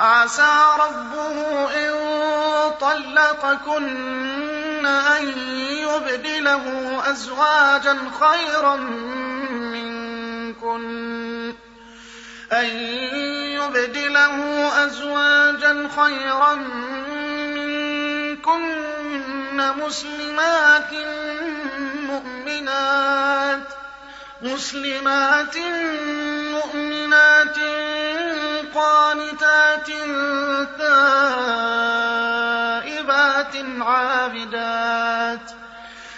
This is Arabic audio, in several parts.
عسى ربه إن طلقكن أن يبدله أزواجا خيرا منكن. أن يبدله أزواجا خيرا منكن مسلمات مؤمنات. مسلمات مؤمنات قانتات تائبات عابدات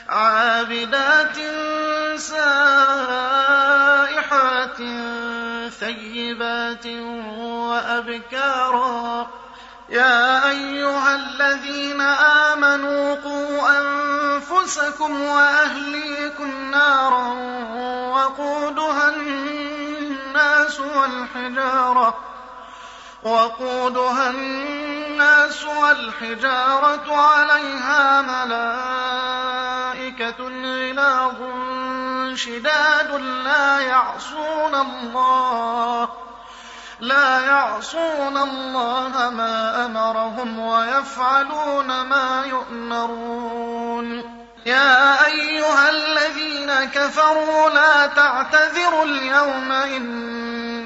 عابدات سائحات ثيبات وأبكارا. يا أيها الذين آمنوا قوا أنفسكم وأهليكم نارا وقودها الناس والحجارة. وقودها الناس والحجارة عليها ملائكة غلاظ شداد لا يعصون الله لا يعصون الله ما أمرهم ويفعلون ما يؤمرون. يا أيها الذين كفروا لا تعتذروا اليوم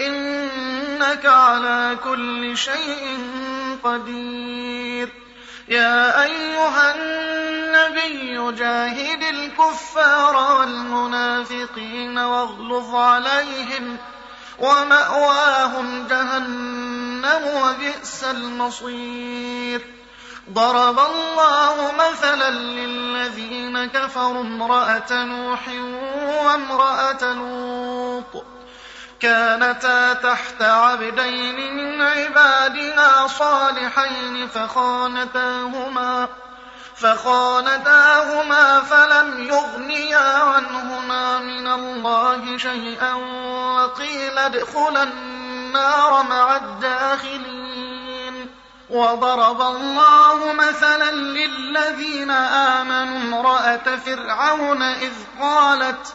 إنك على كل شيء قدير. يا أيها النبي جاهد الكفار والمنافقين واغلظ عليهم ومأواهم جهنم وبئس المصير. ضرب الله مثلا للذين كفروا امرأة نوح وامرأة لوط. كانتا تحت عبدين من عبادنا صالحين فخانتاهما فخانتاهما فلم يغنيا عنهما من الله شيئا وقيل ادخلا النار مع الداخلين. وضرب الله مثلا للذين آمنوا امرأة فرعون إذ قالت